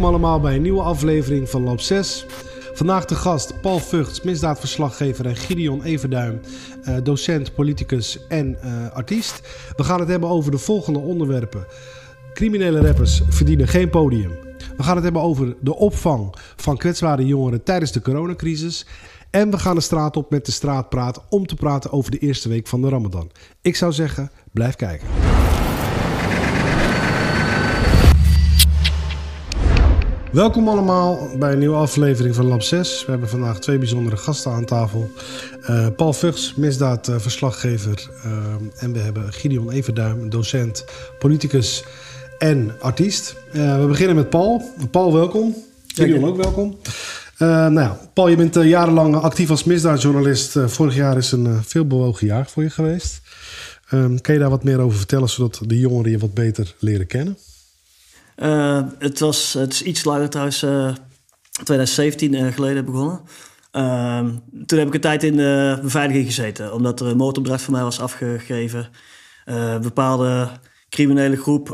Welkom allemaal bij een nieuwe aflevering van Loop 6. Vandaag de gast Paul Vugts, misdaadverslaggever en Gideon Everduim, eh, docent, politicus en eh, artiest. We gaan het hebben over de volgende onderwerpen. Criminele rappers verdienen geen podium. We gaan het hebben over de opvang van kwetsbare jongeren tijdens de coronacrisis. En we gaan de straat op met de straatpraat om te praten over de eerste week van de Ramadan. Ik zou zeggen, blijf kijken. Welkom allemaal bij een nieuwe aflevering van Lab 6. We hebben vandaag twee bijzondere gasten aan tafel. Uh, Paul Vugs, misdaadverslaggever. Uh, en we hebben Gideon Everduim, docent, politicus en artiest. Uh, we beginnen met Paul. Paul, welkom. Gideon ook welkom. nou ja, Paul, je bent jarenlang actief als misdaadjournalist. vorig jaar is een veelbewogen jaar voor je geweest. Um, kan je daar wat meer over vertellen, zodat de jongeren je wat beter leren kennen? Uh, het, was, het is iets langer trouwens, uh, 2017 uh, geleden begonnen. Uh, toen heb ik een tijd in de beveiliging gezeten, omdat er een motorbedrijf voor mij was afgegeven. Eh, een bepaalde criminele groep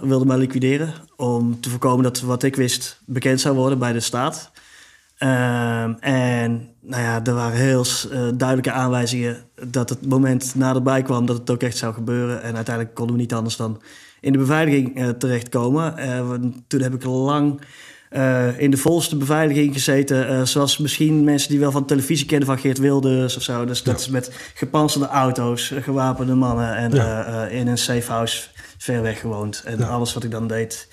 wilde mij liquideren om te voorkomen dat wat ik wist bekend zou worden bij de staat. Ehm, en nou ja, er waren heel duidelijke aanwijzingen dat het moment naderbij kwam dat het ook echt zou gebeuren. En uiteindelijk konden we niet anders dan in de beveiliging uh, terechtkomen. Uh, toen heb ik lang uh, in de volste beveiliging gezeten. zoals misschien mensen die wel van televisie kennen van Geert Wilders of zo. Dus dat is met gepantserde auto's, gewapende mannen en ja. in een safehouse ver weg gewoond. En ja. alles wat ik dan deed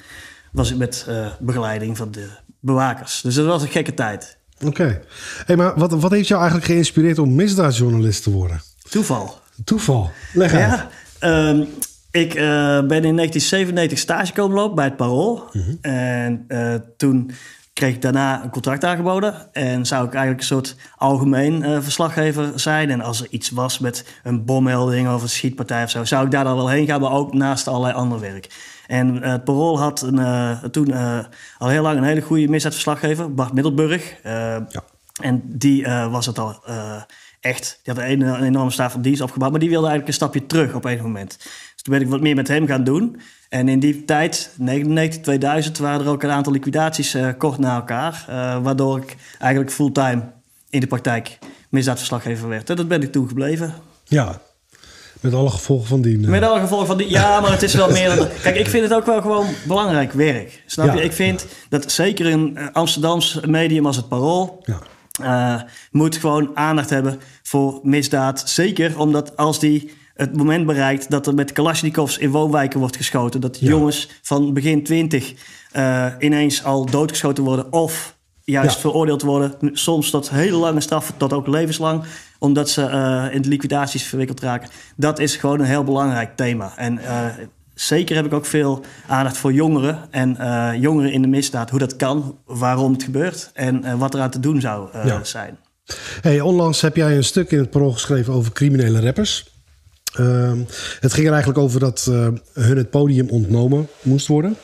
was ik met begeleiding van de bewakers. Dus dat was een gekke tijd. Oké. Okay. Hey, maar wat, wat heeft jou eigenlijk geïnspireerd om misdaadjournalist te worden? Toeval. Toeval. Leg uit. Ja, um, ik uh, ben in 1997 stage komen lopen bij het Parool. Mm -hmm. En uh, toen kreeg ik daarna een contract aangeboden. En zou ik eigenlijk een soort algemeen uh, verslaggever zijn. En als er iets was met een bommelding of een schietpartij of zo... zou ik daar dan wel heen gaan, maar ook naast allerlei ander werk. En het Parool had een, toen al heel lang een hele goede misdaadverslaggever, Bart Middelburg. Ja. En die was het al echt... Die had een, een enorme staat van dienst opgebouwd... maar die wilde eigenlijk een stapje terug op een moment toen ben ik wat meer met hem gaan doen. En in die tijd, 99, 2000, waren er ook een aantal liquidaties uh, kort na elkaar. Uh, waardoor ik eigenlijk fulltime in de praktijk misdaadverslaggever werd. En dat ben ik toen gebleven. Ja, met alle gevolgen van die. Uh... Met alle gevolgen van die. Ja, maar het is wel meer dan. Kijk, ik vind het ook wel gewoon belangrijk werk. Snap ja, je? Ik vind ja. dat zeker een Amsterdams medium als het Parool. Ja. Moet gewoon aandacht hebben voor misdaad. Zeker omdat als die het moment bereikt dat er met Kalashnikovs in woonwijken wordt geschoten. Dat ja. jongens van begin 20 uh, ineens al doodgeschoten worden of juist ja. veroordeeld worden. Soms tot hele lange straffen, tot ook levenslang, omdat ze uh, in de liquidaties verwikkeld raken. Dat is gewoon een heel belangrijk thema. En uh, zeker heb ik ook veel aandacht voor jongeren en jongeren in de misdaad. Hoe dat kan, waarom het gebeurt en wat eraan te doen zou ja. zijn. Hey, onlangs heb jij een stuk in het parool geschreven over criminele rappers. Uh, het ging er eigenlijk over dat uh, hun het podium ontnomen moest worden.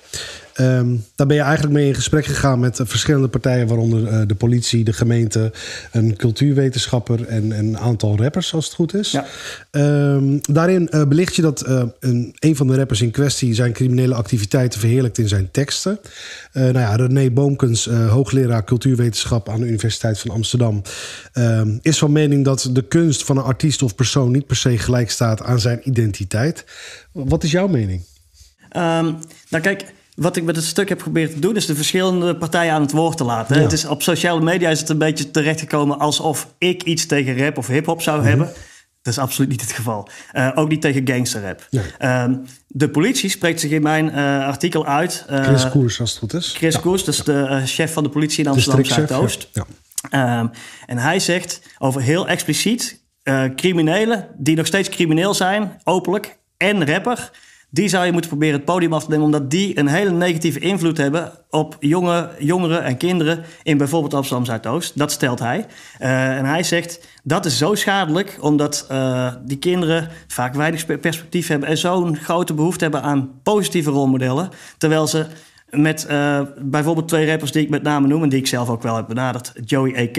Um, daar ben je eigenlijk mee in gesprek gegaan met verschillende partijen, waaronder uh, de politie, de gemeente, een cultuurwetenschapper en, en, een aantal rappers, als het goed is. Ja. Um, daarin uh, belicht je dat uh, een, een van de rappers in kwestie zijn criminele activiteiten verheerlijkt in zijn teksten. nou ja, René Boomkens, hoogleraar cultuurwetenschap aan de Universiteit van Amsterdam, um, is van mening dat de kunst van een artiest of persoon niet per se gelijk staat aan zijn identiteit. Wat is jouw mening? nou, kijk wat ik met het stuk heb geprobeerd te doen, is de verschillende partijen aan het woord te laten. Ja. Het is, op sociale media is het een beetje terechtgekomen alsof ik iets tegen rap of hip-hop zou mm -hmm. hebben. Dat is absoluut niet het geval. Uh, ook niet tegen gangsterrap. Ja. Um, de politie spreekt zich in mijn uh, artikel uit. Uh, Chris Koers, als het goed is. Chris ja. Koers, dat is de chef van de politie in Amsterdam Zuidoost. Ja. Um, en hij zegt over heel expliciet: criminelen die nog steeds crimineel zijn, openlijk en rapper die zou je moeten proberen het podium af te nemen, omdat die een hele negatieve invloed hebben op jonge, jongeren en kinderen in bijvoorbeeld Amsterdam Zuidoost. Dat stelt hij. Uh, en hij zegt dat is zo schadelijk, omdat uh, die kinderen vaak weinig perspectief hebben en zo'n grote behoefte hebben aan positieve rolmodellen, terwijl ze met uh, bijvoorbeeld twee rappers die ik met name noem... en die ik zelf ook wel heb benaderd. Joey A.K.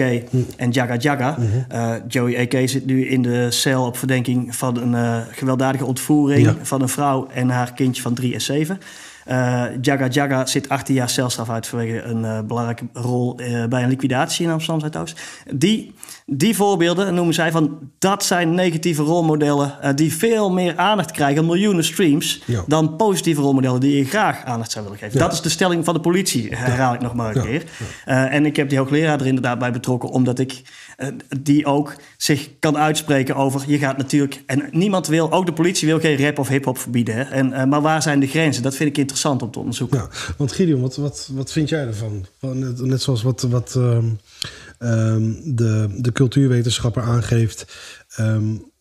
en Jaga Jaga. Mm -hmm. uh, Joey A.K. zit nu in de cel op verdenking van een uh, gewelddadige ontvoering... Ja. van een vrouw en haar kindje van drie en zeven. Uh, Jaga Jaga zit 18 jaar celstraf uit vanwege een uh, belangrijke rol uh, bij een liquidatie in Amsterdam Zuidoost. Die, die voorbeelden noemen zij van dat zijn negatieve rolmodellen die veel meer aandacht krijgen, miljoenen streams, ja. dan positieve rolmodellen die je graag aandacht zou willen geven. Ja. Dat is de stelling van de politie, herhaal ik nog maar een keer. en ik heb die hoogleraar er inderdaad bij betrokken, omdat ik die ook zich kan uitspreken over je gaat natuurlijk. En niemand wil, ook de politie wil geen rap of hip-hop verbieden. Hè? En, maar waar zijn de grenzen? Dat vind ik interessant om te onderzoeken. Ja, want Gideon, wat, wat, wat vind jij ervan? Net, net zoals wat, wat um, um, de, de cultuurwetenschapper aangeeft. Um,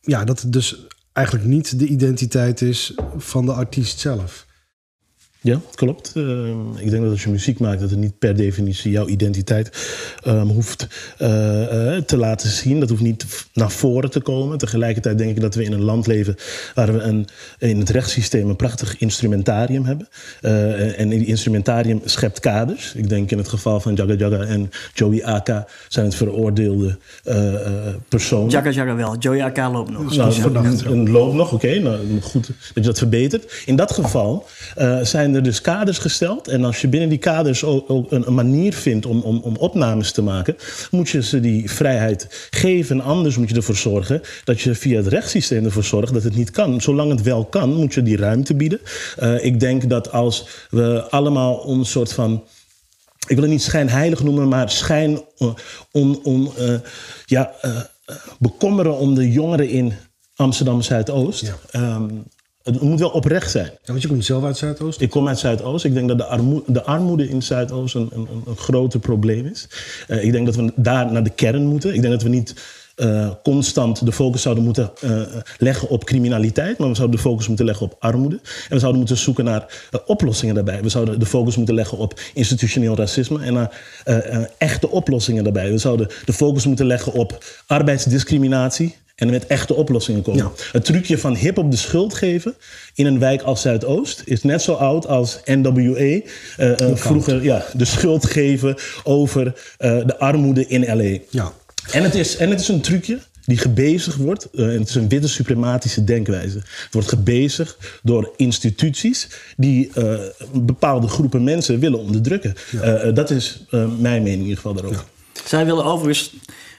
ja, dat het dus eigenlijk niet de identiteit is van de artiest zelf. Ja, klopt. Uh, ik denk dat als je muziek maakt, dat het niet per definitie jouw identiteit um, hoeft uh, uh, te laten zien. Dat hoeft niet naar voren te komen. Tegelijkertijd denk ik dat we in een land leven waar we een, in het rechtssysteem een prachtig instrumentarium hebben. Uh, en die instrumentarium schept kaders. Ik denk in het geval van Jaga Jaga en Joey Aka zijn het veroordeelde personen. Jaga Jaga wel, Joey Aka loopt nog. Nou, een, een loopt nog, oké. Okay, nou, goed dat je dat verbetert. In dat geval zijn er dus kaders gesteld. En als je binnen die kaders ook, ook een, een, manier vindt om, om, om opnames te maken, moet je ze die vrijheid geven. Anders moet je ervoor zorgen dat je via het rechtssysteem ervoor zorgt dat het niet kan. Zolang het wel kan, moet je die ruimte bieden. Uh, ik denk dat als we allemaal een soort van ik wil het niet schijnheilig noemen, maar schijn uh, on, on, uh, ja, uh, bekommeren om de jongeren in Amsterdam Zuidoost. Ja. Um, het moet wel oprecht zijn. Ja, want je komt zelf uit Zuidoost? Ik kom uit Zuidoost. Ik denk dat de, armoede, de armoede in Zuidoost een, een, een groter probleem is. Uh, ik denk dat we daar naar de kern moeten. Ik denk dat we niet uh, constant de focus zouden moeten uh, leggen op criminaliteit, maar we zouden de focus moeten leggen op armoede. En we zouden moeten zoeken naar oplossingen daarbij. We zouden de focus moeten leggen op institutioneel racisme en naar echte oplossingen daarbij. We zouden de focus moeten leggen op arbeidsdiscriminatie en met echte oplossingen komen. Ja. Het trucje van hip-hop de schuld geven in een wijk als Zuidoost is net zo oud als NWA. Uh, uh, vroeger ja, de schuld geven over uh, de armoede in LA. Ja. En, het is, en het is een trucje die gebezigd wordt. Uh, en het is een witte suprematische denkwijze. Het wordt gebezigd door instituties die uh, bepaalde groepen mensen willen onderdrukken. Ja. Uh, dat is mijn mening in ieder geval daarover. Ja. Zij willen overigens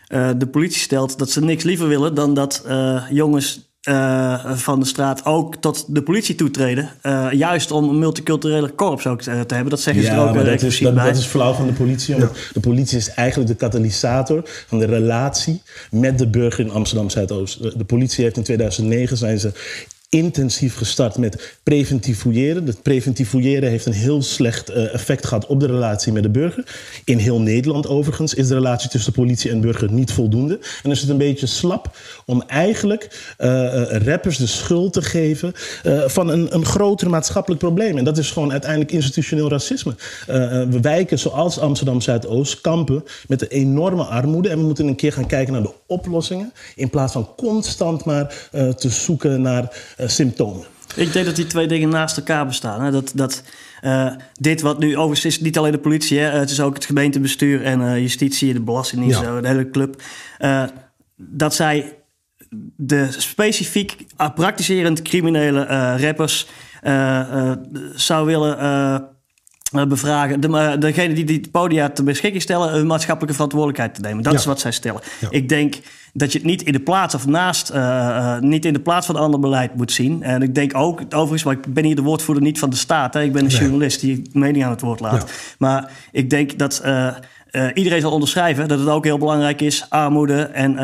uh, de politie stelt dat ze niks liever willen dan dat uh, jongens uh, van de straat ook tot de politie toetreden. juist om een multiculturele korps ook te, te hebben. Dat zeggen ja, ze er ook maar dat is, dat, dat, is flauw van de politie. Ja. De politie is eigenlijk de katalysator van de relatie met de burger in Amsterdam Zuidoost. De politie heeft in 2009 zijn ze intensief gestart met preventief fouilleren. Het preventief fouilleren heeft een heel slecht uh, effect gehad op de relatie met de burger. In heel Nederland overigens is de relatie tussen de politie en burger niet voldoende. En is het een beetje slap om eigenlijk uh, rappers de schuld te geven van een, een groter maatschappelijk probleem. En dat is gewoon uiteindelijk institutioneel racisme. we wijken zoals Amsterdam Zuidoost kampen met een enorme armoede. En we moeten een keer gaan kijken naar de oplossingen. In plaats van constant maar te zoeken naar symptomen. Ik denk dat die twee dingen naast elkaar bestaan. Hè? Dat, dat uh, dit wat nu overigens is niet alleen de politie, hè? het is ook het gemeentebestuur en uh, justitie, de belastingdienst, ja. de hele club. dat zij de specifiek praktiserend criminele rappers zou willen bevragen. De, degene die die podia te beschikking stellen, hun maatschappelijke verantwoordelijkheid te nemen. Dat ja. is wat zij stellen. Ja. Ik denk dat je het niet in de plaats of naast, uh, uh, niet in de plaats van ander beleid moet zien. En ik denk ook, overigens, maar ik ben hier de woordvoerder niet van de staat. Hè. Ik ben een nee. journalist die mening aan het woord laat. Ja. Maar ik denk dat uh, iedereen zal onderschrijven dat het ook heel belangrijk is, armoede en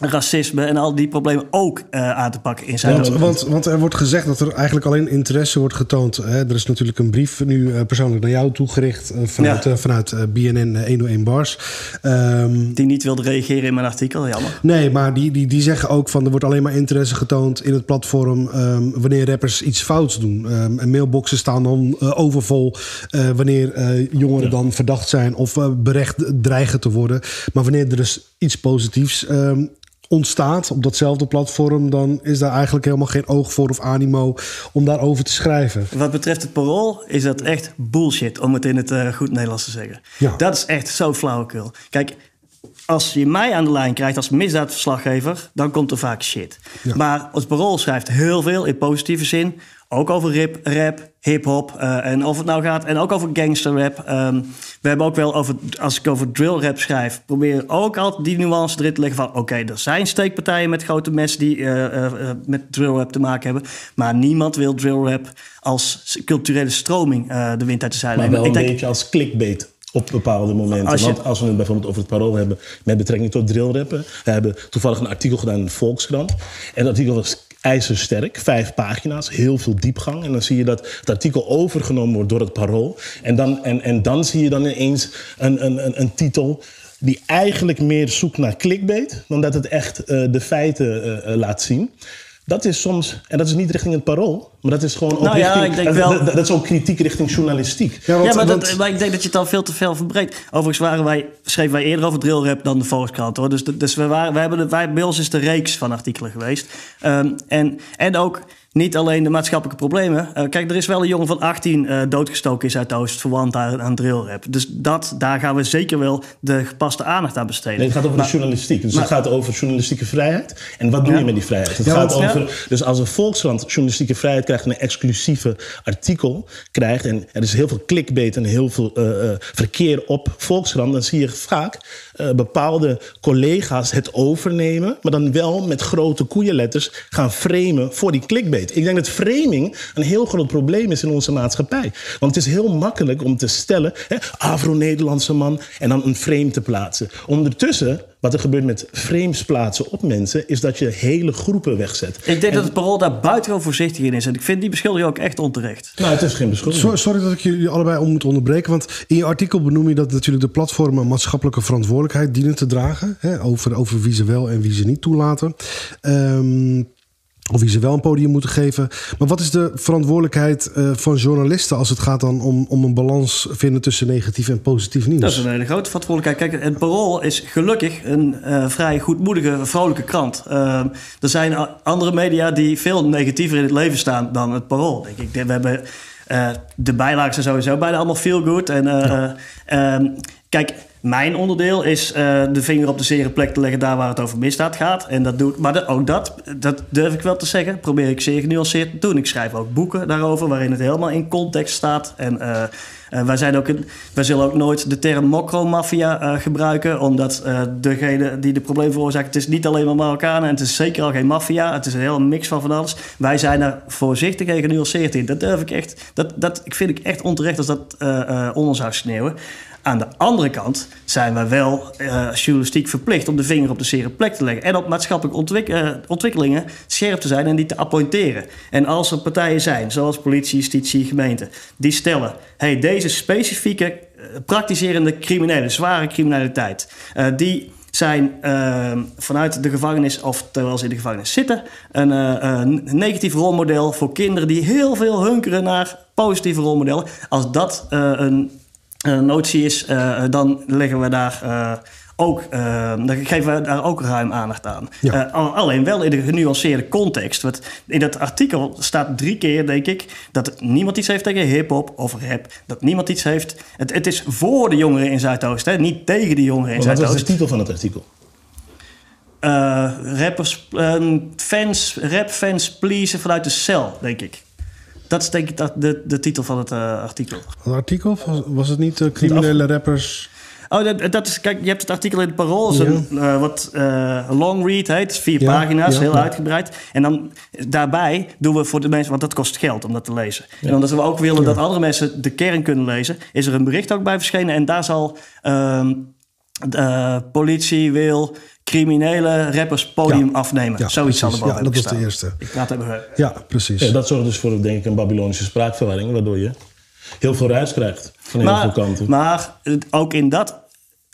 racisme en al die problemen ook uh, aan te pakken in zijn want, want, want, er wordt gezegd dat er eigenlijk alleen interesse wordt getoond. Hè? Er is natuurlijk een brief nu uh, persoonlijk naar jou toegericht uh, vanuit, ja. vanuit BNN 101 Bars. Um, die niet wilde reageren in mijn artikel, jammer. Nee, maar die, die, die zeggen ook van er wordt alleen maar interesse getoond in het platform um, wanneer rappers iets fouts doen. Um, en mailboxen staan dan overvol wanneer jongeren ja. dan verdacht zijn of berecht dreigen te worden. Maar wanneer er dus iets positiefs ontstaat op datzelfde platform, dan is daar eigenlijk helemaal geen oog voor of animo om daarover te schrijven. Wat betreft het parool is dat echt bullshit, om het in het uh, goed Nederlands te zeggen. Ja. Dat is echt zo flauwekul. Kijk, als je mij aan de lijn krijgt als misdaadverslaggever, dan komt er vaak shit. Maar het parool schrijft heel veel in positieve zin. Ook over rip, rap, hip-hop. eh, en of het nou gaat. En ook over gangsterrap. Ehm, we hebben ook wel over. Als ik over drill rap schrijf. probeer ook altijd die nuance erin te leggen van. Oké, er zijn steekpartijen met grote mensen die eh, eh, met drill rap te maken hebben. Maar niemand wil drill rap als culturele stroming de wind uit de zeilen Maar wel een denk- beetje als clickbait op bepaalde momenten. Als je- Want als we het bijvoorbeeld over het parool hebben met betrekking tot drillrappen. We hebben toevallig een artikel gedaan in de Volkskrant. En dat artikel was ijzersterk, vijf pagina's, heel veel diepgang. En dan zie je dat het artikel overgenomen wordt door het parool. En dan, en, en dan zie je dan ineens een, een, een, een titel die eigenlijk meer zoekt naar clickbait... dan dat het echt eh, de feiten eh, eh, laat zien. Dat is soms, en dat is niet richting het parool, maar dat is gewoon ook Nou ja, richting, ik denk dat- wel- dat, dat is ook kritiek richting journalistiek. Ja, want- ja, maar, want- dat, maar ik denk dat je het dan veel te veel verbreedt. Overigens waren wij, schreven wij eerder over drillrap dan de Volkskrant. Hoor. Dus, dus we waren, wij hebben de, wij, bij ons is de reeks van artikelen geweest. Ehm, en, en ook niet alleen de maatschappelijke problemen. Eh, kijk, er is wel een jongen van 18 eh, doodgestoken in Zuidoost... verwant aan, aan drillrap. Dus dat, daar gaan we zeker wel de gepaste aandacht aan besteden. Nee, het gaat over Maar- de journalistiek. Dus maar- het gaat over journalistieke vrijheid. En wat doe Ja. je met die vrijheid? Het Ja, gaat want- over. Dus als een Volkskrant journalistieke vrijheid krijgt en een exclusieve artikel krijgt. en er is heel veel clickbait en heel veel eh, verkeer op Volkskrant. dan zie je vaak bepaalde collega's het overnemen. maar dan wel met grote koeienletters gaan framen voor die clickbait. Ik denk dat framing een heel groot probleem is in onze maatschappij. Want het is heel makkelijk om te stellen. hè, Afro-Nederlandse man en dan een frame te plaatsen. Ondertussen, wat er gebeurt met frames plaatsen op mensen, is dat je hele groepen wegzet. Ik denk dat het parool daar buitengewoon voorzichtig in is. En ik vind die beschuldiging ook echt onterecht. Nou, het is geen beschuldiging. Sorry, sorry dat ik jullie allebei om moet onderbreken. Want in je artikel benoem je dat natuurlijk de platformen maatschappelijke verantwoordelijkheid dienen te dragen. Hè, over, over wie ze wel en wie ze niet toelaten. Ehm, of wie ze wel een podium moeten geven. Maar wat is de verantwoordelijkheid eh, van journalisten als het gaat dan om, om een balans vinden tussen negatief en positief nieuws? Dat is een hele grote verantwoordelijkheid. Kijk, het Parool is gelukkig een eh, vrij goedmoedige, vrolijke krant. Eh, er zijn andere media die veel negatiever in het leven staan dan het Parool, denk ik. We hebben de bijlagen zijn sowieso bijna allemaal feel good. En, eh, eh, ehm, kijk, mijn onderdeel is eh, de vinger op de zere plek te leggen daar waar het over misdaad gaat. En dat doe ik, maar ook dat, dat durf ik wel te zeggen, probeer ik zeer genuanceerd te doen. Ik schrijf ook boeken daarover waarin het helemaal in context staat. En eh, wij, zijn ook een, wij zullen ook nooit de term mokromafia gebruiken, omdat degene die de probleem veroorzaakt, het is niet alleen maar Marokkanen en het is zeker al geen maffia. Het is een hele mix van van alles. Wij zijn daar voorzichtig en genuanceerd in. Dat durf ik echt, dat, dat ik vind ik echt onterecht als dat onder zou sneeuwen. Aan de andere kant zijn wij wel journalistiek verplicht om de vinger op de zere plek te leggen. En op maatschappelijke eh, ontwikkelingen scherp te zijn en die te appointeren. En als er partijen zijn, zoals politie, justitie, gemeente, die stellen: hey, deze specifieke eh, praktiserende criminelen, zware criminaliteit, die zijn eh, vanuit de gevangenis of terwijl ze in de gevangenis zitten, een, negatief rolmodel voor kinderen die heel veel hunkeren naar positieve rolmodellen. Als dat een notie is, eh, dan leggen we daar eh, ook, eh, dan geven we daar ook ruim aandacht aan. Ja. Eh, alleen wel in de genuanceerde context. Want in dat artikel staat drie keer, denk ik, dat niemand iets heeft tegen hip-hop of rap. Dat niemand iets heeft. Het, het is voor de jongeren in Zuidoost, hè, niet tegen de jongeren in Maar wat was de Zuidoost. titel van het artikel? Eh, rappers, eh, fans, rapfans pleasen vanuit de cel, denk ik. Dat is denk ik dat- de, de titel van het eh, artikel. Een artikel? Was, was het niet eh, criminele rappers? Oh, dat, dat is, kijk, je hebt het artikel in het Parool. een eh, wat long read heet. Vier Ja, pagina's, ja, heel uitgebreid. En dan daarbij doen we voor de mensen, want dat kost geld om dat te lezen. En omdat we ook willen dat andere mensen de kern kunnen lezen, is er een bericht ook bij verschenen. En daar zal ehm, de politie wil criminele rappers podium Ja. afnemen. Ja, Zoiets zal er Ja, dat was staan. de eerste. Ik praat hebben. Ja, precies. Ja, dat zorgt dus voor, denk ik, een Babylonische spraakverwarring, waardoor je heel veel ruis krijgt van heel veel kanten. maar eh, ook in dat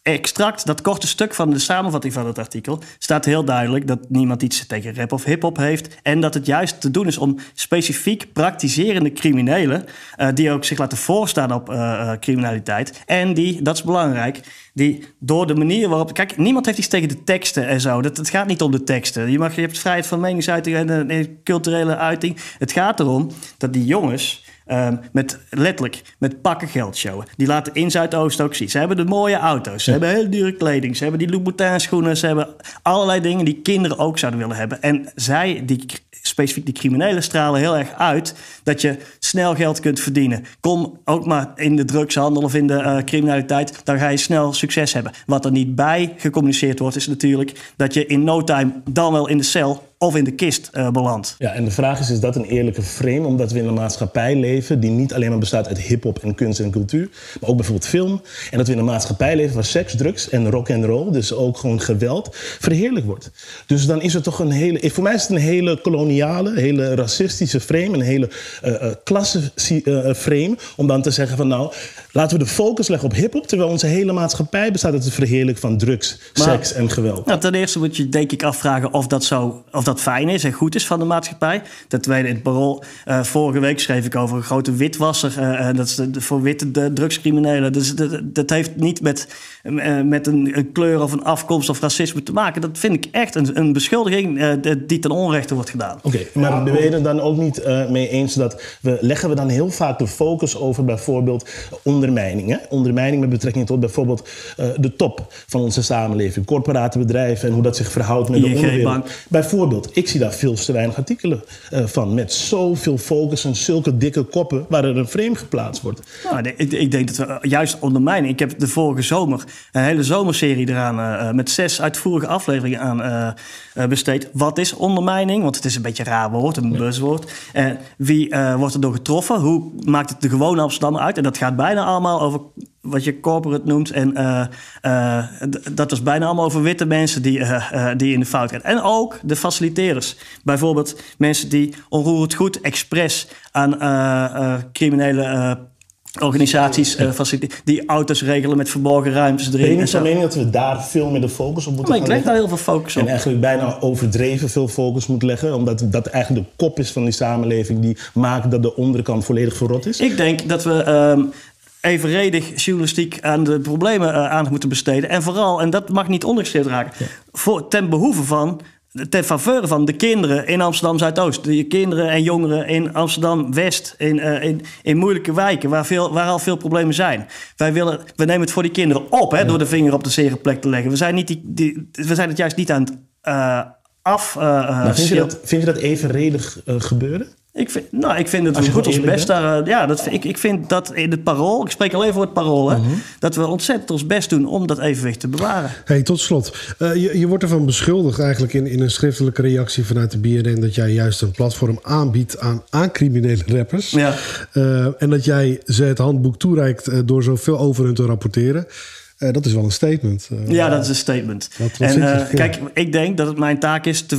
extract, dat korte stuk van de samenvatting van het artikel, staat heel duidelijk dat niemand iets tegen rap of hip-hop heeft. En dat het juist te doen is om specifiek praktiserende criminelen, eh, die ook zich laten voorstaan op eh, eh, criminaliteit. En die, dat is belangrijk, die door de manier waarop. Kijk, niemand heeft iets tegen de teksten en zo. Dat, het gaat niet om de teksten. Je, mag, je hebt vrijheid van meningsuiting en, en culturele uiting. Het gaat erom dat die jongens ehm, met letterlijk met pakken geld showen. Die laten in Zuidoost ook zien. Ze hebben de mooie auto's, ze hebben heel dure kleding, ze hebben die Louboutin schoenen, ze hebben allerlei dingen die kinderen ook zouden willen hebben. En zij, die specifiek die criminelen stralen heel erg uit dat je snel geld kunt verdienen. Kom ook maar in de drugshandel of in de uh, criminaliteit, dan ga je snel succes hebben. Wat er niet bij gecommuniceerd wordt, is natuurlijk dat je in no time dan wel in de cel of in de kist uh, belandt. Ja, en de vraag is, is dat een eerlijke frame? Omdat we in een maatschappij leven die niet alleen maar bestaat uit hip-hop en kunst en cultuur, maar ook bijvoorbeeld film. En dat we in een maatschappij leven waar seks, drugs en rock and roll, dus ook gewoon geweld, verheerlijk wordt. Dus dan is het toch een hele, voor mij is het een hele koloniale, hele racistische frame, een hele uh, uh, klasse frame, om dan te zeggen van nou, laten we de focus leggen op hip-hop, terwijl onze hele maatschappij bestaat uit het verheerlijk van drugs, maar, seks en geweld. Nou, ten eerste moet je denk ik afvragen of dat zo, of dat fijn is en goed is van de maatschappij. Ten tweede, in het parool, uh, vorige week schreef ik over een grote witwasser. Uh, dat is de, voor witte de drugscriminelen. Dus dat, dat heeft niet met, uh, met een, een, kleur of een afkomst of racisme te maken. Dat vind ik echt een, een beschuldiging die ten onrechte wordt gedaan. Oké, okay, maar ben je er dan ook niet mee eens dat we leggen we dan heel vaak de focus over bijvoorbeeld ondermijning? Hè? Ondermijning met betrekking tot bijvoorbeeld de top van onze samenleving, corporate bedrijven en hoe dat zich verhoudt met de onderwereld. Bijvoorbeeld ik zie daar veel te weinig artikelen uh, van. Met zoveel focus en zulke dikke koppen waar er een frame geplaatst wordt. Nou, ik, ik, denk dat we juist ondermijnen. Ik heb de vorige zomer een hele zomerserie eraan uh, met zes uitvoerige afleveringen aan uh, besteed. Wat is ondermijning? Want het is een beetje een raar woord, een buzzwoord. wie wordt er door getroffen? Hoe maakt het de gewone Amsterdammer uit? En dat gaat bijna allemaal over wat je corporate noemt. En uh, uh, dat was bijna allemaal over witte mensen die, uh, die in de fout gaan. En ook de faciliterers. Bijvoorbeeld mensen die onroerend goed expres aan criminele organisaties die auto's regelen met verborgen ruimtes erin. Ben je niet van mening dat we daar veel meer de focus op moeten maar ik leg daar heel veel focus op. En eigenlijk bijna overdreven veel focus moet leggen. Omdat dat eigenlijk de kop is van die samenleving die maakt dat de onderkant volledig verrot is? Ik denk dat we... Um, evenredig journalistiek aan de problemen uh, aandacht moeten besteden. En vooral, en dat mag niet ondergeschikt raken, ja. voor, ten behoeve van ten faveur van de kinderen in Amsterdam Zuidoost, de kinderen en jongeren in Amsterdam West, in, uh, in, in moeilijke wijken waar, veel, waar al veel problemen zijn. Wij willen, we nemen het voor die kinderen op hè, ja. door de vinger op de zere plek te leggen. We zijn, niet die, die, we zijn het juist niet aan het uh, af. Uh, vind, je dat, vind je dat evenredig gebeuren? Ik vind, nou, ik vind het we goed ons best daar. Uh, ja, dat, ik, ik vind dat in het parool, ik spreek alleen voor het parool, hè, uh -huh. dat we ontzettend ons best doen om dat evenwicht te bewaren. Hey, tot slot, uh, je, je wordt ervan beschuldigd eigenlijk in, in een schriftelijke reactie vanuit de BNN dat jij juist een platform aanbiedt aan, aan criminele rappers. Ja. en dat jij ze het handboek toereikt door zoveel over hun te rapporteren. Uh, dat is wel een statement. Uh, ja, dat is een statement. Wat, wat en uh, kijk, ik denk dat het mijn taak is te,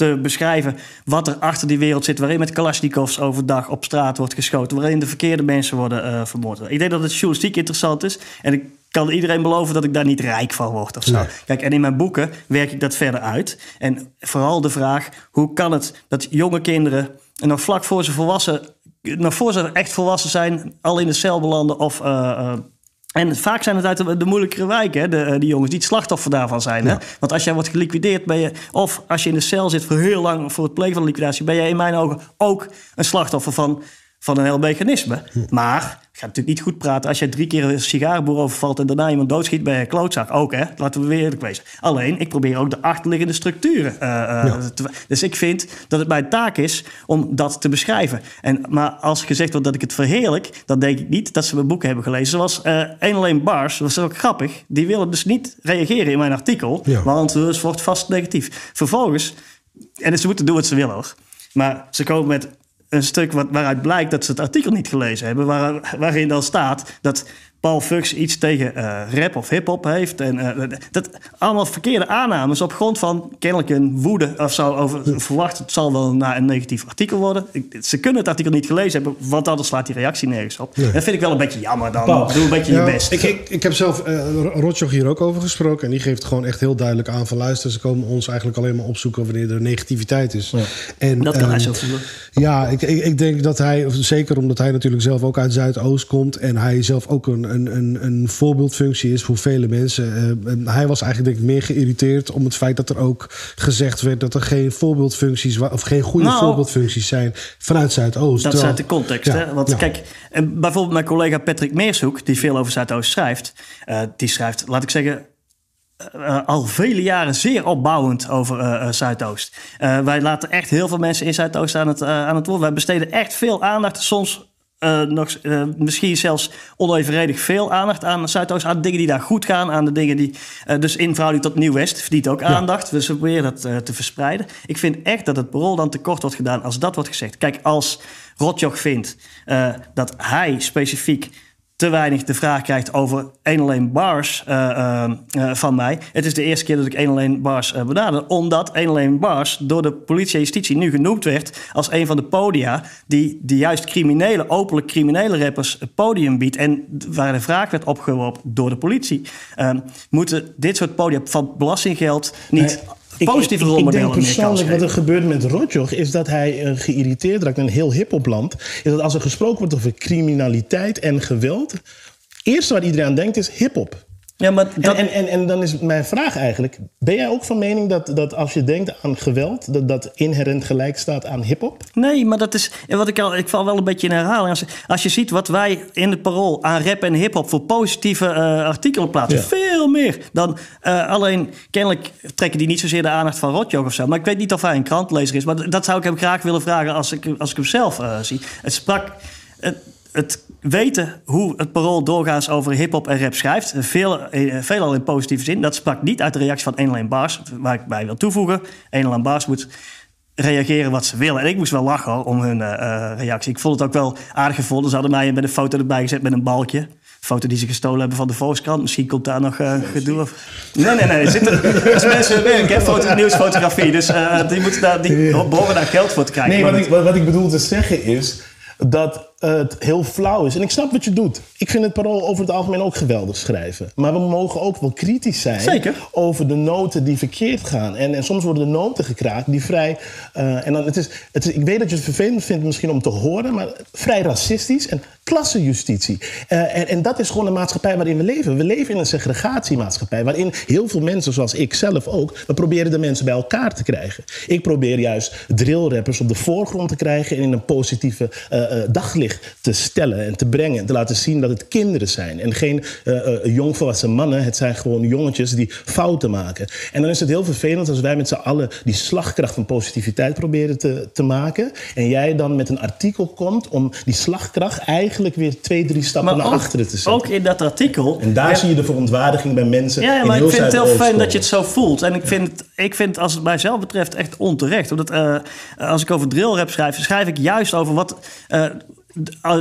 te beschrijven wat er achter die wereld zit, waarin met Kalashnikovs overdag op straat wordt geschoten, waarin de verkeerde mensen worden uh, vermoord. Ik denk dat het journalistiek interessant is en ik kan iedereen beloven dat ik daar niet rijk van word of zo. Nee. Kijk, en in mijn boeken werk ik dat verder uit. En vooral de vraag, hoe kan het dat jonge kinderen, en nog vlak voor ze volwassen, nog voor ze echt volwassen zijn, al in de cel belanden of... Uh, uh, en vaak zijn het uit de, de moeilijkere wijken, hè, de, die jongens die het slachtoffer daarvan zijn. Ja. Hè? Want als jij wordt geliquideerd, ben je, of als je in de cel zit voor heel lang voor het plegen van de liquidatie, ben je in mijn ogen ook een slachtoffer van, van een heel mechanisme. Hm. Maar gaat natuurlijk niet goed praten als jij drie keer een sigarenboer overvalt en daarna iemand doodschiet bij een klootzak. Ook hè, laten we weer eerlijk wezen. Alleen, ik probeer ook de achterliggende structuren. Uh, ja. te, dus ik vind dat het mijn taak is om dat te beschrijven. En, maar als gezegd wordt dat ik het verheerlijk, dan denk ik niet dat ze mijn boeken hebben gelezen. Zoals uh, een alleen Bars, dat was ook grappig. Die willen dus niet reageren in mijn artikel, ja. want het wordt vast negatief. Vervolgens, en ze moeten doen wat ze willen hoor. Maar ze komen met een stuk wat, waaruit blijkt dat ze het artikel niet gelezen hebben, waar, waarin dan staat dat Paul Fux iets tegen uh, rap of hip-hop heeft. En uh, dat allemaal verkeerde aannames op grond van kennelijk een woede of zo over verwacht. Het zal wel naar een negatief artikel worden. Ik, ze kunnen het artikel niet gelezen hebben, want anders slaat die reactie nergens op. Dat vind ik wel een beetje jammer dan. Paul, Doe een beetje ja, je best. Ik, ik, ik heb zelf uh, Rotjoch hier ook over gesproken. En die geeft gewoon echt heel duidelijk aan van luister, ze komen ons eigenlijk alleen maar opzoeken wanneer er negativiteit is. Ja. En, dat kan um, hij zo voelen. Ja, ik, ik, ik denk dat hij, zeker omdat hij natuurlijk zelf ook uit Zuidoost komt en hij zelf ook een een, een, een voorbeeldfunctie is voor vele mensen. En hij was eigenlijk denk ik meer geïrriteerd om het feit dat er ook gezegd werd dat er geen voorbeeldfuncties of geen goede Nou, voorbeeldfuncties zijn vanuit Zuidoost. Dat is uit de context. Ja, hè? Want ja. kijk, bijvoorbeeld mijn collega Patrick Meershoek, die veel over Zuidoost schrijft, eh, die schrijft, laat ik zeggen, eh, al vele jaren zeer opbouwend over eh, eh, Zuidoost. Wij laten echt heel veel mensen in Zuidoost aan het, aan het woord. Wij besteden echt veel aandacht, soms eh, nog, eh, misschien zelfs onevenredig veel aandacht aan Zuidoost, aan de dingen die daar goed gaan, aan de dingen die. eh, dus in verhouding tot Nieuw-West verdient ook aandacht. Dus we proberen dat te verspreiden. Ik vind echt dat het parool dan tekort wordt gedaan als dat wordt gezegd. Kijk, als Rotjoch vindt dat hij specifiek te weinig de vraag krijgt over één alleen bars eh, eh, eh, van mij. Het is de eerste keer dat ik één alleen bars eh benader. Omdat één alleen bars door de politie en justitie nu genoemd werd als een van de podia die, die juist criminele, openlijk criminele rappers het podium biedt. En waar de vraag werd opgeworpen door de politie. eh, moeten dit soort podia van belastinggeld niet positieve ik, denk persoonlijk wat er gebeurt met Rotjoch is dat hij geïrriteerd raakt een heel hiphopland. Is dat als er gesproken wordt over criminaliteit en geweld, het eerste waar iedereen aan denkt is hiphop. Ja, maar En, dat, en, en, en dan is mijn vraag eigenlijk: ben jij ook van mening dat, dat als je denkt aan geweld, dat dat inherent gelijk staat aan hip-hop? Nee, maar dat is. en Wat ik, al, ik val wel een beetje in herhaling. Als, als je ziet wat wij in het parool aan rap en hip-hop voor positieve eh, artikelen plaatsen. Ja. Veel meer dan eh, alleen. Kennelijk trekken die niet zozeer de aandacht van Rotjoch of zo. Maar ik weet niet of hij een krantlezer is. Maar dat zou ik hem graag willen vragen als ik, als ik hem zelf eh, zie. Het sprak. Het, het weten hoe het parool doorgaans over hip-hop en rap schrijft. Veel, eh, veelal in positieve zin. Dat sprak niet uit de reactie van 1 alleen Bars. Waar ik bij wil toevoegen. 1 alleen Bars moet reageren wat ze willen. En ik moest wel lachen hoor, om hun eh, eh, reactie. Ik vond het ook wel aardig gevonden. Ze hadden mij met een foto erbij gezet met een balkje. Foto die ze gestolen hebben van de Volkskrant. Misschien komt daar nog eh, gedoe of... Nee, nee, nee. Zit er, mensen werk, hè? Foto, nieuwsfotografie. Dus eh, die, moeten daar, die behoren daar geld voor te krijgen. Nee, ik, wat, wat ik bedoel te zeggen is dat het heel flauw is. En ik snap wat je doet. Ik vind het parool over het algemeen ook geweldig schrijven. Maar we mogen ook wel kritisch zijn Zeker. over de noten die verkeerd gaan. En, en soms worden de noten gekraakt die vrij. eh, en dan, het is, het is, ik weet dat je het vervelend vindt misschien om te horen, maar vrij racistisch en klassenjustitie. Eh, en, en dat is gewoon de maatschappij waarin we leven. We leven in een segregatiemaatschappij waarin heel veel mensen, zoals ik zelf ook, we proberen de mensen bij elkaar te krijgen. Ik probeer juist drillrappers op de voorgrond te krijgen en in een positieve eh, eh, daglicht te stellen en te brengen. En te laten zien dat het kinderen zijn en geen jongvolwassen mannen. Het zijn gewoon jongetjes die fouten maken. En dan is het heel vervelend als wij met z'n allen die slagkracht van positiviteit proberen te, te maken. En jij dan met een artikel komt om die slagkracht eigenlijk weer twee, drie stappen naar ook, achteren te zetten. ook in dat artikel... en daar heb- zie je de verontwaardiging bij mensen. Ja, ja, in maar heel ik vind het heel fijn dat je het zo voelt. En ik vind, het- ik vind als het mijzelf betreft echt onterecht. Omdat eh, als ik over drillrap schrijf, schrijf ik juist over wat... eh,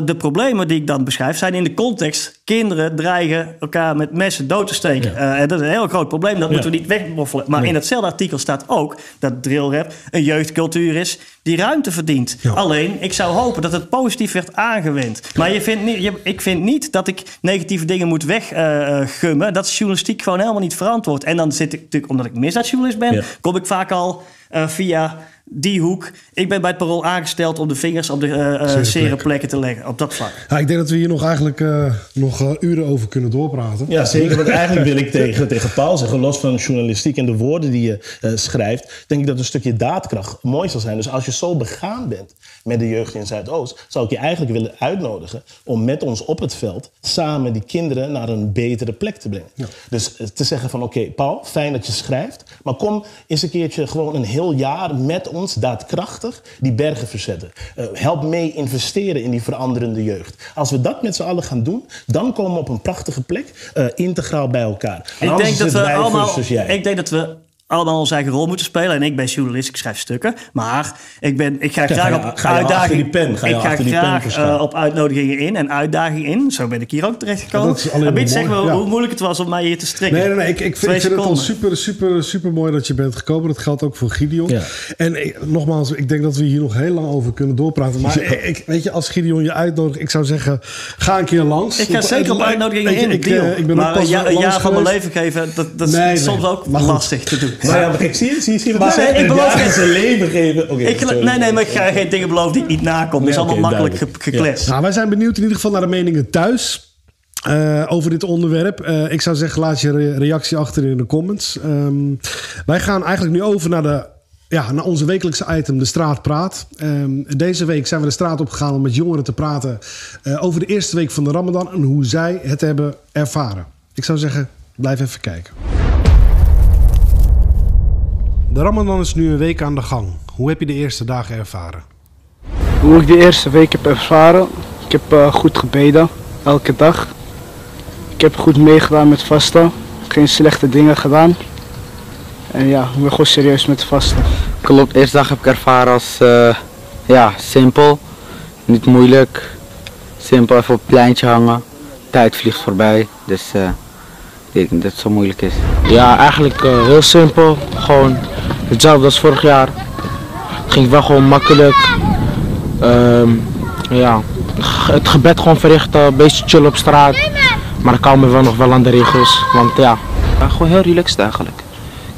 de, problemen die ik dan beschrijf zijn in de context... kinderen dreigen elkaar met messen dood te steken. Eh, en dat is een heel groot probleem, dat moeten we niet wegmoffelen. Maar in hetzelfde artikel staat ook dat drillrap een jeugdcultuur is... die ruimte verdient. Alleen, ik zou hopen dat het positief werd aangewend. Maar je vindt niet, je, ik vind niet dat ik negatieve dingen moet weggummen. dat is journalistiek gewoon helemaal niet verantwoord. En dan zit ik natuurlijk, omdat ik misdaadjournalist ben... Kom ik vaak al eh, via die hoek. Ik ben bij het parool aangesteld om de vingers op de eh, eh, Zere plek. plekken te leggen. Op dat vlak. Ja, ik denk dat we hier nog eigenlijk eh, nog eh, uren over kunnen doorpraten. Ja, zeker. Want eigenlijk wil ik tegen, tegen Paul zeggen, los van journalistiek en de woorden die je eh, schrijft, denk ik dat een stukje daadkracht mooi zal zijn. Dus als je zo begaan bent met de jeugd in Zuidoost, zou ik je eigenlijk willen uitnodigen om met ons op het veld samen die kinderen naar een betere plek te brengen. Dus eh, te zeggen van oké, Paul, fijn dat je schrijft, maar kom eens een keertje gewoon een heel jaar met ons daadkrachtig die bergen verzetten. Eh, help mee investeren in die veranderende jeugd. Als we dat met z'n allen gaan doen, dan komen we op een prachtige plek, eh, integraal bij elkaar. Ik denk, dat we allemaal, ik denk dat we allemaal onze eigen rol moeten spelen. En ik ben journalist, ik schrijf stukken. Maar ik, ben, ik ga ga graag je- op ga uitdagingen... die pen, ga je ik ga graag eh, op uitnodigingen in en uitdagingen in. Zo ben ik hier ook terechtgekomen. Ja, dat is zeg maar ja. hoe moeilijk het was om mij hier te strikken. Nee, nee, nee. Ik, ik vind, Twee ik vind het al super, super, super mooi dat je bent gekomen. Dat geldt ook voor Gideon. Ja. En ik- nogmaals, ik denk dat we hier nog heel lang over kunnen doorpraten. Maar ik, weet je, als Gideon je uitnodigt, ik zou zeggen, ga een keer langs. Ik ga zeker op uitnodigingen in. Ik, eh, ik ben maar ook pas een, ja- een jaar van mijn leven geven, dat, dat is soms ook lastig te doen. Maar ja, maar kijk, zie je, zie je, zie je wat Maar ik nee, beloof geen- zijn leven geven. Oké, Ik, sorry. nee, nee, maar ik ga geen dingen beloven die ik niet nakom. Dat is allemaal makkelijk gekletst. Nou, wij zijn benieuwd in ieder geval naar de meningen thuis. eh, over dit onderwerp. Eh, ik zou zeggen, laat je re- reactie achter in de comments. Ehm, wij gaan eigenlijk nu over naar, de, ja, naar onze wekelijkse item, de Straat Praat. Ehm, deze week zijn we de straat opgegaan om met jongeren te praten eh, over de eerste week van de Ramadan en hoe zij het hebben ervaren. Ik zou zeggen, blijf even kijken. De Ramadan is nu een week aan de gang. Hoe heb je de eerste dagen ervaren? Hoe ik de eerste week heb ervaren. Ik heb eh, goed gebeden, elke dag. Ik heb goed meegedaan met vasten. Geen slechte dingen gedaan. En ja, ik ben gewoon serieus met vasten. Klopt, eerste dag heb ik ervaren als eh, ja, simpel, niet moeilijk. Simpel even op het pleintje hangen. Tijd vliegt voorbij, dus ik denk niet dat het zo moeilijk is. Ja, eigenlijk eh, heel simpel. Gewoon hetzelfde als vorig jaar. Het ging wel gewoon makkelijk. Ehm, ja, het gebed gewoon verrichten, een beetje chillen op straat. Maar ik hou me wel nog wel aan de regels. Want ja, Ja, gewoon heel relaxed eigenlijk.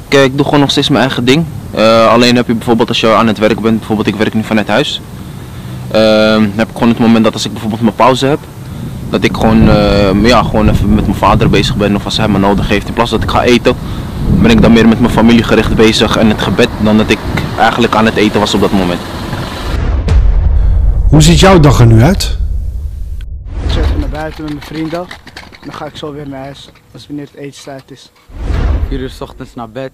Kijk, ik doe gewoon nog steeds mijn eigen ding. Eh, alleen heb je bijvoorbeeld als je aan het werk bent, bijvoorbeeld ik werk nu vanuit huis. Ehm, heb ik gewoon het moment dat als ik bijvoorbeeld mijn pauze heb, dat ik gewoon, eh, ja, gewoon even met mijn vader bezig ben of als hij me nodig heeft. In plaats dat ik ga eten, ben ik dan meer met mijn familie gericht bezig en het gebed dan dat ik eigenlijk aan het eten was op dat moment. Hoe ziet jouw dag er nu uit? Ik zet naar buiten met mijn vrienden. Dan ga ik zo weer naar huis, als wanneer het eetstijd is. 4 uur 's ochtends naar bed,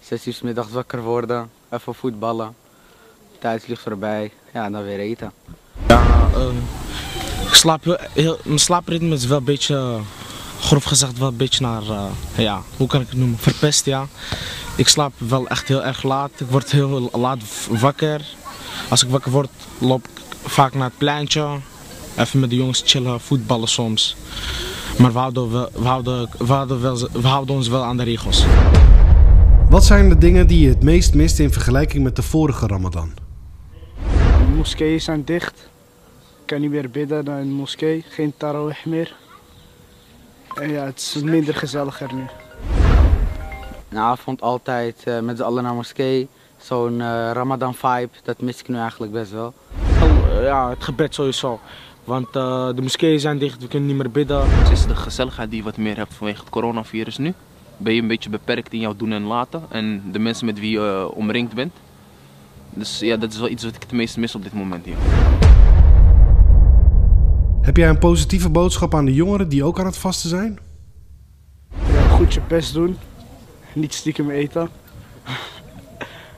6 uur 's middags wakker worden, even voetballen. Tijd vliegt voorbij, ja, dan weer eten. ja ik slaap wel heel, mijn slaapritme is wel een beetje, grof gezegd, wel een beetje naar, eh, ja, hoe kan ik het noemen, verpest ja. Ik slaap wel echt heel erg laat. Ik word heel laat wakker. Als ik wakker word, loop ik vaak naar het pleintje. Even met de jongens chillen, voetballen soms. Maar we houden, wel- we, houden, we, houden wel, we houden ons wel aan de regels. Wat zijn de dingen die je het meest mist in vergelijking met de vorige Ramadan? De moskeeën zijn dicht. Ik kan niet meer bidden naar een moskee. Geen tarawih meer. En ja, het is minder gezelliger nu. Een avond altijd eh, met z'n allen naar moskee. Zo'n eh, Ramadan vibe, dat mis ik nu eigenlijk best wel. Wel, eh, Ja, het gebed sowieso. Want eh, de moskeeën zijn dicht, we kunnen niet meer bidden. Het is de gezelligheid die je wat meer hebt vanwege het coronavirus nu. Ben je een beetje beperkt in jouw doen en laten en de mensen met wie je omringd bent. Dus ja, dat is wel iets wat ik het meest mis op dit moment hier. Heb jij een positieve boodschap aan de jongeren die ook aan het vasten zijn? Ja, goed je best doen. Niet stiekem eten.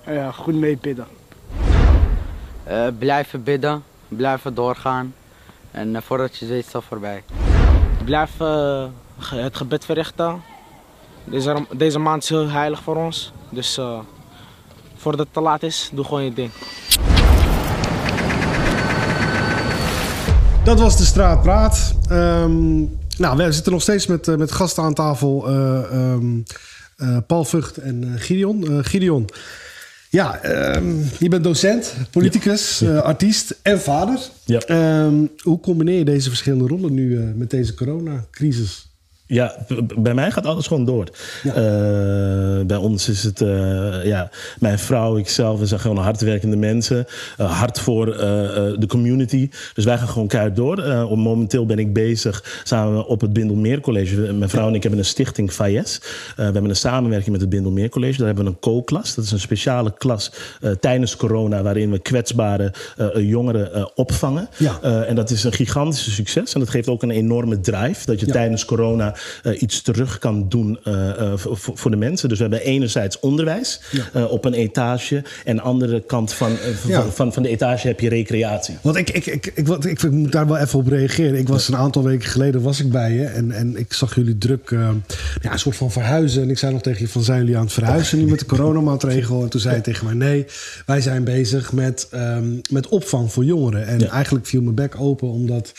en ja, goed mee bidden. Eh, blijven bidden, blijven doorgaan. En eh, voordat je weet is het voorbij. Blijf eh, het gebed verrichten. Deze, deze maand is heel heilig voor ons. Dus eh, voordat het te laat is, doe gewoon je ding. Dat was de Straatpraat. Ehm nou, we zitten nog steeds met, eh, met gasten aan tafel. eh, ehm, eh, Paul Vught en Gideon. Gideon, ja, ehm, je bent docent, politicus, artiest en vader. Ja. Hoe combineer je deze verschillende rollen nu met deze coronacrisis? Ja, bij mij gaat alles gewoon door. Ja. Eh, bij ons is het, eh, ja, mijn vrouw, ikzelf, we zijn gewoon hardwerkende mensen. Eh, hard voor de community. Dus wij gaan gewoon keihard door. Om- momenteel ben ik bezig samen op het Bindelmeer College. Mijn vrouw en ik hebben een stichting FAIES. Eh, we hebben een samenwerking met het Bindelmeer College. Daar hebben we een co-klas. Dat is een speciale klas tijdens corona... waarin we kwetsbare jongeren opvangen. Ja. En dat is een gigantische succes. En dat geeft ook een enorme drive. Dat je Ja. tijdens corona eh, iets terug kan doen eh, eh, voor, de mensen. Dus we hebben enerzijds onderwijs Ja. op een etage. En andere kant van, van, van, van de etage heb je recreatie. Want ik, ik, ik, ik, wat- ik, moet daar wel even op reageren. Ik was een aantal weken geleden was ik bij je en, en ik zag jullie druk ja, een soort van verhuizen. En ik zei nog tegen je van zijn jullie aan het verhuizen nu met de coronamaatregel? En toen zei je tegen mij nee, wij zijn bezig met, ehm, met opvang voor jongeren. En Ja. eigenlijk viel mijn bek open omdat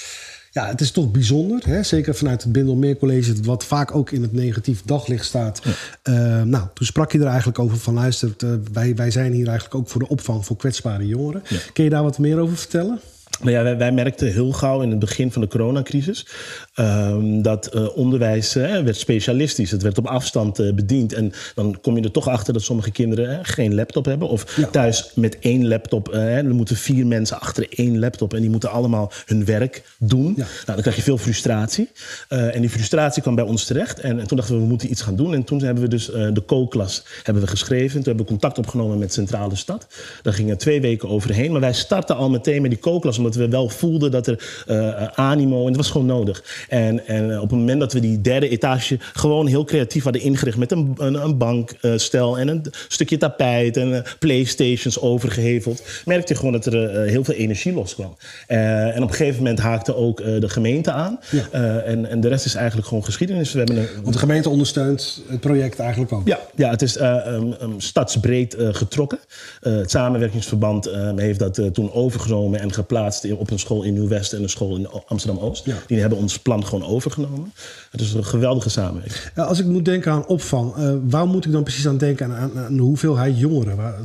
ja, het is toch bijzonder. Hè? Zeker vanuit het Bindelmeer College, wat vaak ook in het negatief daglicht staat. Eh, nou, toen sprak je er eigenlijk over van luister, eh, wij, wij zijn hier eigenlijk ook voor de opvang voor kwetsbare jongeren. Kun je daar wat meer over vertellen? Ja, wij, wij merkten heel gauw in het begin van de coronacrisis ehm, dat eh, onderwijs eh, werd specialistisch. Het werd op afstand eh, bediend. En dan kom je er toch achter dat sommige kinderen eh, geen laptop hebben. Of thuis met één laptop. eh, er moeten vier mensen achter één laptop. En die moeten allemaal hun werk doen. Nou, dan krijg je veel frustratie. Eh, en die frustratie kwam bij ons terecht. En, en toen dachten we, we moeten iets gaan doen. En toen hebben we dus eh, de co-klas hebben we geschreven. Toen hebben we contact opgenomen met Centrale Stad. Daar gingen twee weken overheen. Maar wij startten al meteen met die co-klas. Omdat we wel voelden dat er eh, animo... En het was gewoon nodig. En, en eh, op het moment dat we die derde etage... gewoon heel creatief hadden ingericht... met een, een, een bankstel en een stukje tapijt... en eh, playstations overgeheveld... merkte je gewoon dat er eh, heel veel energie loskwam. Eh, en op een gegeven moment haakte ook eh, de gemeente aan. Eh, en, en de rest is eigenlijk gewoon geschiedenis. We hebben een, Want de gemeente ondersteunt het project eigenlijk ook. ja, ja, het is eh, um, um, stadsbreed eh, getrokken. Eh, het samenwerkingsverband eh, heeft dat eh, toen overgenomen en geplaatst op een school in Nieuw-West en een school in Amsterdam-Oost. Ja. Die hebben ons plan gewoon overgenomen. Het is een geweldige samenwerking. Ja, als ik moet denken aan opvang, eh, waar moet ik dan precies aan denken? Aan, aan, de hoeveelheid jongeren? Waar-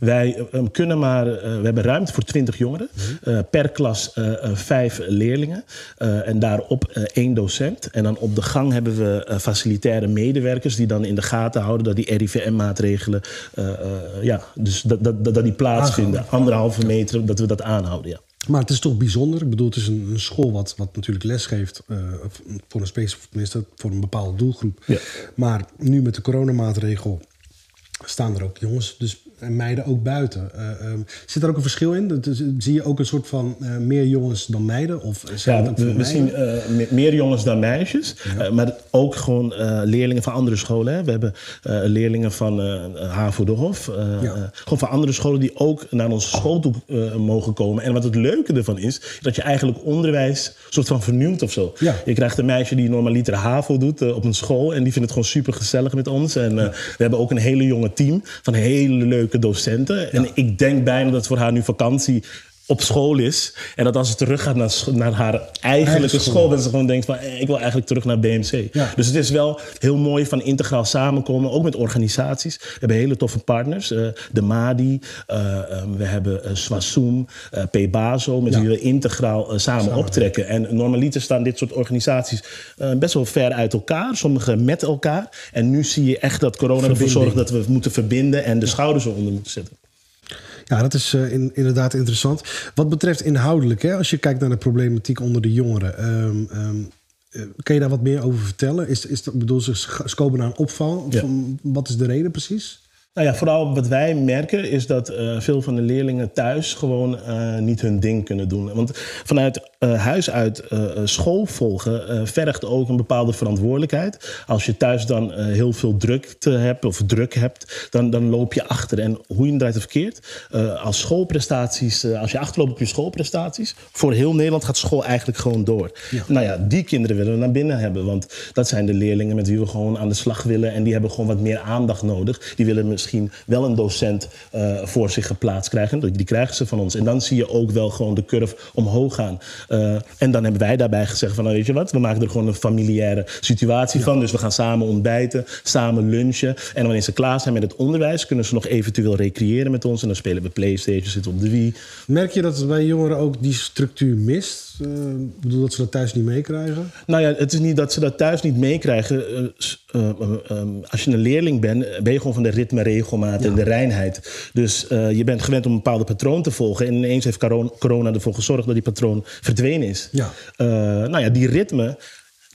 Wij eh, kunnen maar, eh, we hebben ruimte voor 20 jongeren. Mhm. Per klas vijf leerlingen. En daarop één docent. En dan op de gang hebben we facilitaire medewerkers die dan in de gaten houden dat die RIVM-maatregelen, ja, dus dat, dat, dat, dat die plaatsvinden. Anderhalve meter, dat we dat aanhouden. Ja. Maar het is toch bijzonder. Ik bedoel, het is een, een school wat, wat natuurlijk les geeft eh, voor een specif- tenminste, voor een bepaalde doelgroep. Ja. Maar nu met de coronamaatregel staan er ook jongens dus, en meiden ook buiten. Eh, ehm, zit er ook een verschil in? Dat zie je ook een soort van eh, meer jongens dan meiden? Of Ja, zien eh, me- meer jongens dan meisjes. Maar ook gewoon leerlingen van andere scholen. Hè. We hebben leerlingen van HAVO de Hof. Ja. gewoon van andere scholen die ook naar onze school toe mogen komen. En wat het leuke ervan is, dat je eigenlijk onderwijs soort van vernieuwt of zo. Ja. Je krijgt een meisje die normaliter HAVO doet op een school. En die vindt het gewoon super gezellig met ons. En we hebben ook een hele jonge team van hele leuke docenten. En ik denk bijna dat voor haar nu vakantie op school is. En dat als ze terug gaat naar, naar haar eigenlijke school. school, dat ze gewoon denkt van eh, ik wil eigenlijk terug naar BMC. Ja. Dus het is wel heel mooi van integraal samenkomen, ook met organisaties. We hebben hele toffe partners. eh, de MADI, eh, ehm, we hebben uh, Swassoom, eh Pebazo, met Ja. wie we integraal eh, samen optrekken. En normaliter staan dit soort organisaties best wel ver uit elkaar, sommige met elkaar. En nu zie je echt dat corona ervoor zorgt dat we moeten verbinden en de schouders eronder moeten zetten. Ja, dat is eh, in- inderdaad interessant. Wat betreft inhoudelijk, hè, als je kijkt naar de problematiek onder de jongeren. eh, kan je daar wat meer over vertellen? Is, is dat, bedoel, ze, komen naar een. Ja. Van, wat is de reden precies? Nou ja, vooral wat wij merken is dat eh, veel van de leerlingen thuis gewoon niet hun ding kunnen doen. Want vanuit eh, huis uit eh, eh, school volgen vergt ook een bepaalde verantwoordelijkheid. Als je thuis dan heel veel drukte hebt of druk hebt, dan, dan loop je achter. En hoe je hem draait of verkeerd, als schoolprestaties, als je achterloopt op je schoolprestaties, voor heel Nederland gaat school eigenlijk gewoon door. Nou ja, die kinderen willen we naar binnen hebben, want dat zijn de leerlingen met wie we gewoon aan de slag willen en die hebben gewoon wat meer aandacht nodig. Die willen misschien wel een docent voor zich geplaatst krijgen. Die krijgen ze van ons. En dan zie je ook wel gewoon de curve omhoog gaan. Eh, en dan hebben wij daarbij gezegd van, nou, weet je wat, we maken er gewoon een familiaire situatie van. Dus we gaan samen ontbijten, samen lunchen. En wanneer ze klaar zijn met het onderwijs, kunnen ze nog eventueel recreëren met ons. En dan spelen we Playstation, zitten op de Wii. Merk je dat bij jongeren ook die structuur mist? Eh, ik bedoel dat ze dat thuis niet meekrijgen? Nou ja, het is niet dat ze dat thuis niet meekrijgen. Eh, s- eh, eh, eh, als je een leerling bent, ben je gewoon van de ritme, regelmaat en de reinheid. Dus je bent gewend om een bepaalde patroon te volgen. En ineens heeft coron- corona ervoor gezorgd dat die patroon verdwenen is. Ja. Eh, nou ja, die ritme.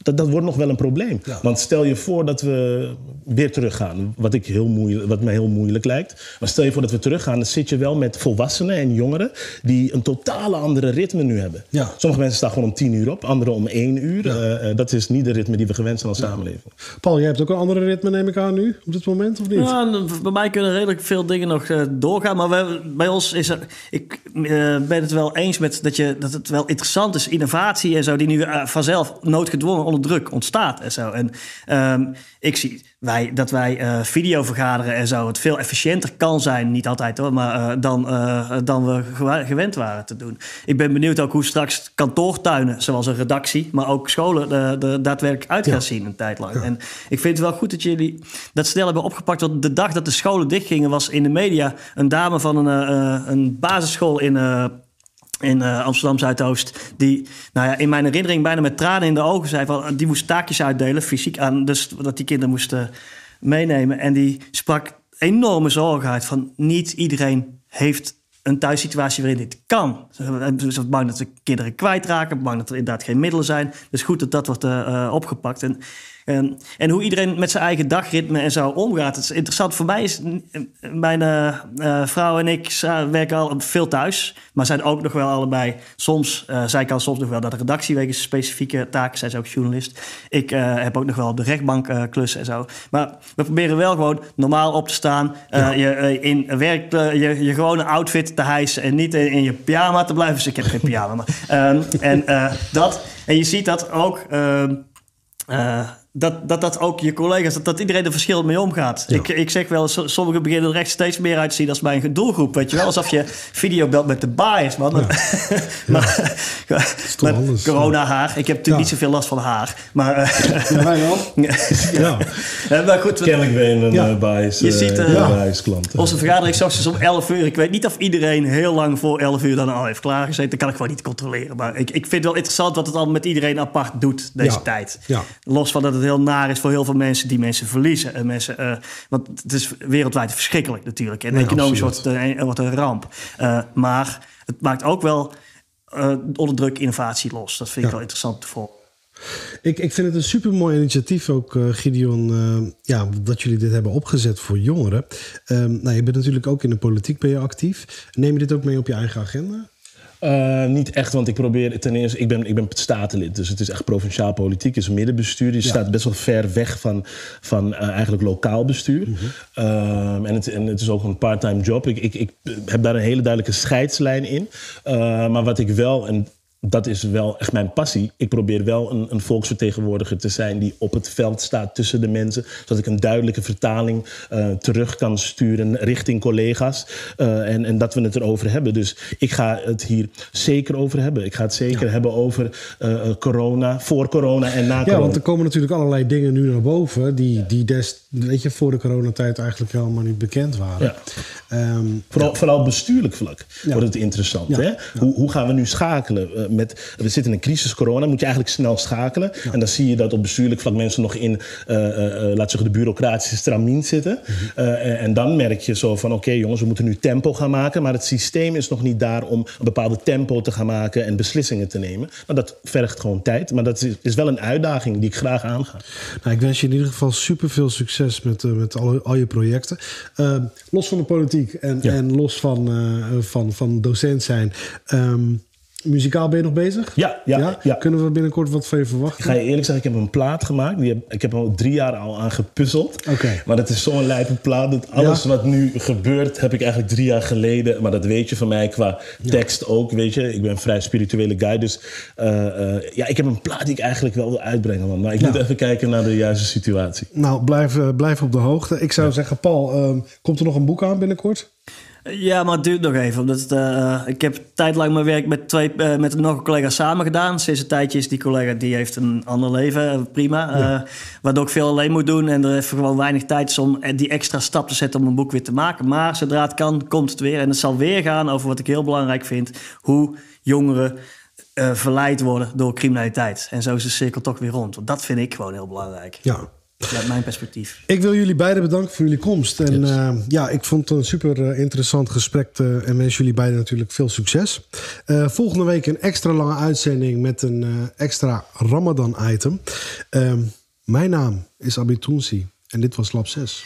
Dat, dat wordt nog wel een probleem. Ja. Want stel je voor dat we weer teruggaan, wat, ik heel moeilijk, wat mij heel moeilijk lijkt. Maar stel je voor dat we teruggaan, dan zit je wel met volwassenen en jongeren die een totale andere ritme nu hebben. Ja. Sommige mensen staan gewoon om tien uur op, anderen om één uur. Eh, eh, dat is niet de ritme die we gewend zijn als samenleving. Paul, jij hebt ook een andere ritme, neem ik aan nu, op dit moment, of niet? Ja, en bij mij kunnen redelijk veel dingen nog eh, doorgaan. Maar bij ons is er. Ik eh, ben het wel eens met dat, je, dat het wel interessant is. Innovatie en zo, die nu eh, vanzelf noodgedwongen onder druk ontstaat en zo. En ehm, ik zie wij, dat wij eh video vergaderen en zo. Het veel efficiënter kan zijn. Niet altijd hoor, maar eh, dan, eh, dan we gewend waren te doen. Ik ben benieuwd ook hoe straks kantoortuinen, zoals een redactie, maar ook scholen, er er daadwerkelijk uit gaan zien een tijd lang. En ik vind het wel goed dat jullie dat snel hebben opgepakt. Want de dag dat de scholen dichtgingen, was in de media een dame van een, een basisschool in. Eh, in eh, Amsterdam Zuidoost. Die, nou ja, in mijn herinnering bijna met tranen in de ogen zei van die moest taakjes uitdelen, fysiek aan, dus dat die kinderen moesten meenemen. En die sprak enorme zorgen uit van niet iedereen heeft een thuissituatie waarin dit kan. Ze zijn bang dat ze kinderen kwijtraken, bang dat er inderdaad geen middelen zijn. Dus goed dat dat wordt uh, uh, opgepakt. En en, en hoe iedereen met zijn eigen dagritme en zo omgaat. Het is interessant. Voor mij is mijn uh, vrouw en ik werken al veel thuis. Maar zijn ook nog wel allebei. Soms, uh, zij kan soms nog wel naar de redactie wegens specifieke taken. Zij is ook journalist. Ik heb ook nog wel op de rechtbank klussen en zo. Maar we proberen wel gewoon normaal op te staan. Ja. Je in werk, je, je gewone outfit te hijsen. En niet in, in je pyjama te blijven. Dus ik heb geen pyjama. Maar, um, en dat. En je ziet dat ook. Uh, dat, dat dat ook je collega's, dat, dat iedereen er verschillend mee omgaat. Ja. Ik, ik zeg wel, sommigen beginnen er echt steeds meer uit te zien als mijn doelgroep. Weet je wel, alsof je video belt met de bias, man. Ja. maar, met corona haar. Ik heb natuurlijk niet zoveel last van haar. Maar, uh, ja, wij wel. ja. maar goed. Kennelijk ben je een ja. bias, je ziet, uh, bias klant. Onze vergadering s ochtends om 11 uur. Ik weet niet of iedereen heel lang voor 11 uur dan al heeft klaargezeten. Dat kan ik gewoon niet controleren. Maar ik, ik vind het wel interessant wat het al met iedereen apart doet deze tijd. Los van dat het heel naar is voor heel veel mensen die mensen verliezen. En mensen, uh, want het is wereldwijd verschrikkelijk natuurlijk. En economisch wordt het, een, wordt een ramp. Uh, maar het maakt ook wel uh, onder druk innovatie los. Dat vind ik ja. wel interessant te volgen. Ik, ik vind het een super mooi initiatief ook, Gideon, uh, ja, dat jullie dit hebben opgezet voor jongeren. Um, nou, je bent natuurlijk ook in de politiek ben je actief. Neem je dit ook mee op je eigen agenda? Uh, niet echt, want ik probeer ten eerste, ik ben, ik ben statenlid, dus het is echt provinciaal politiek, het is middenbestuur. Je ja. staat best wel ver weg van, van uh, eigenlijk lokaal bestuur. Mm -hmm. uh, en, het, en het is ook een part-time job. Ik, ik, ik heb daar een hele duidelijke scheidslijn in. maar wat ik wel, en dat is wel echt mijn passie. Ik probeer wel een, een, volksvertegenwoordiger te zijn die op het veld staat tussen de mensen. Zodat ik een duidelijke vertaling uh, terug kan sturen richting collega's. Uh, en, en, dat we het erover hebben. Dus ik ga het hier zeker over hebben. Ik ga het zeker ja. hebben over uh, corona, voor corona en na corona. Ja, want er komen natuurlijk allerlei dingen nu naar boven die, die des, weet je, voor de coronatijd eigenlijk helemaal niet bekend waren. Um, vooral, vooral bestuurlijk vlak wordt het interessant. Hè? Hoe, hoe gaan we nu schakelen? Met, we zitten in een crisis, corona, moet je eigenlijk snel schakelen. Ja. En dan zie je dat op bestuurlijk vlak mensen nog in, uh, uh, laat zeggen, de bureaucratische stramien zitten. Mm -hmm. uh, en dan merk je zo van, oké okay, jongens, we moeten nu tempo gaan maken. Maar het systeem is nog niet daar om een bepaalde tempo te gaan maken en beslissingen te nemen. Maar dat vergt gewoon tijd. Maar dat is, is wel een uitdaging die ik graag aanga. Nou, ik wens je in ieder geval super veel succes met, met al, al je projecten. los van de politiek en, ja. en los van, van, van docent zijn. Um, Muzikaal ben je nog bezig? Ja, ja, ja, ja, Kunnen we binnenkort wat van je verwachten? Ik ga je eerlijk zeggen, ik heb een plaat gemaakt. Die heb, ik heb al drie jaar al aan gepuzzeld. Okay. Maar het is zo'n lijpe plaat. Dat alles ja. wat nu gebeurt, heb ik eigenlijk drie jaar geleden. Maar dat weet je van mij qua tekst ook, weet je. Ik ben een vrij spirituele guy. Dus uh, uh, ja, ik heb een plaat die ik eigenlijk wel wil uitbrengen. Man. Maar ik moet even kijken naar de juiste situatie. Nou, blijf, uh, blijf op de hoogte. Ik zou zeggen, Paul, komt er nog een boek aan binnenkort? Ja, maar het duurt nog even. Omdat het, uh, ik heb tijdlang mijn werk met, twee, uh, met nog een collega samen gedaan. Sinds een tijdje is die collega die heeft een ander leven, prima. Ja. Uh, waardoor ik veel alleen moet doen en er even gewoon weinig tijd is om die extra stap te zetten om een boek weer te maken. Maar zodra het kan, komt het weer. En het zal weer gaan over wat ik heel belangrijk vind: hoe jongeren verleid worden door criminaliteit. En zo is de cirkel toch weer rond. Want dat vind ik gewoon heel belangrijk. Ja. Vanuit mijn perspectief. Ik wil jullie beiden bedanken voor jullie komst. En yes. uh, ja, ik vond het een super uh, interessant gesprek. Uh, en wens jullie beiden natuurlijk veel succes. Eh, volgende week een extra lange uitzending met een extra Ramadan-item. Ehm, mijn naam is Abitunsi en dit was Lab 6.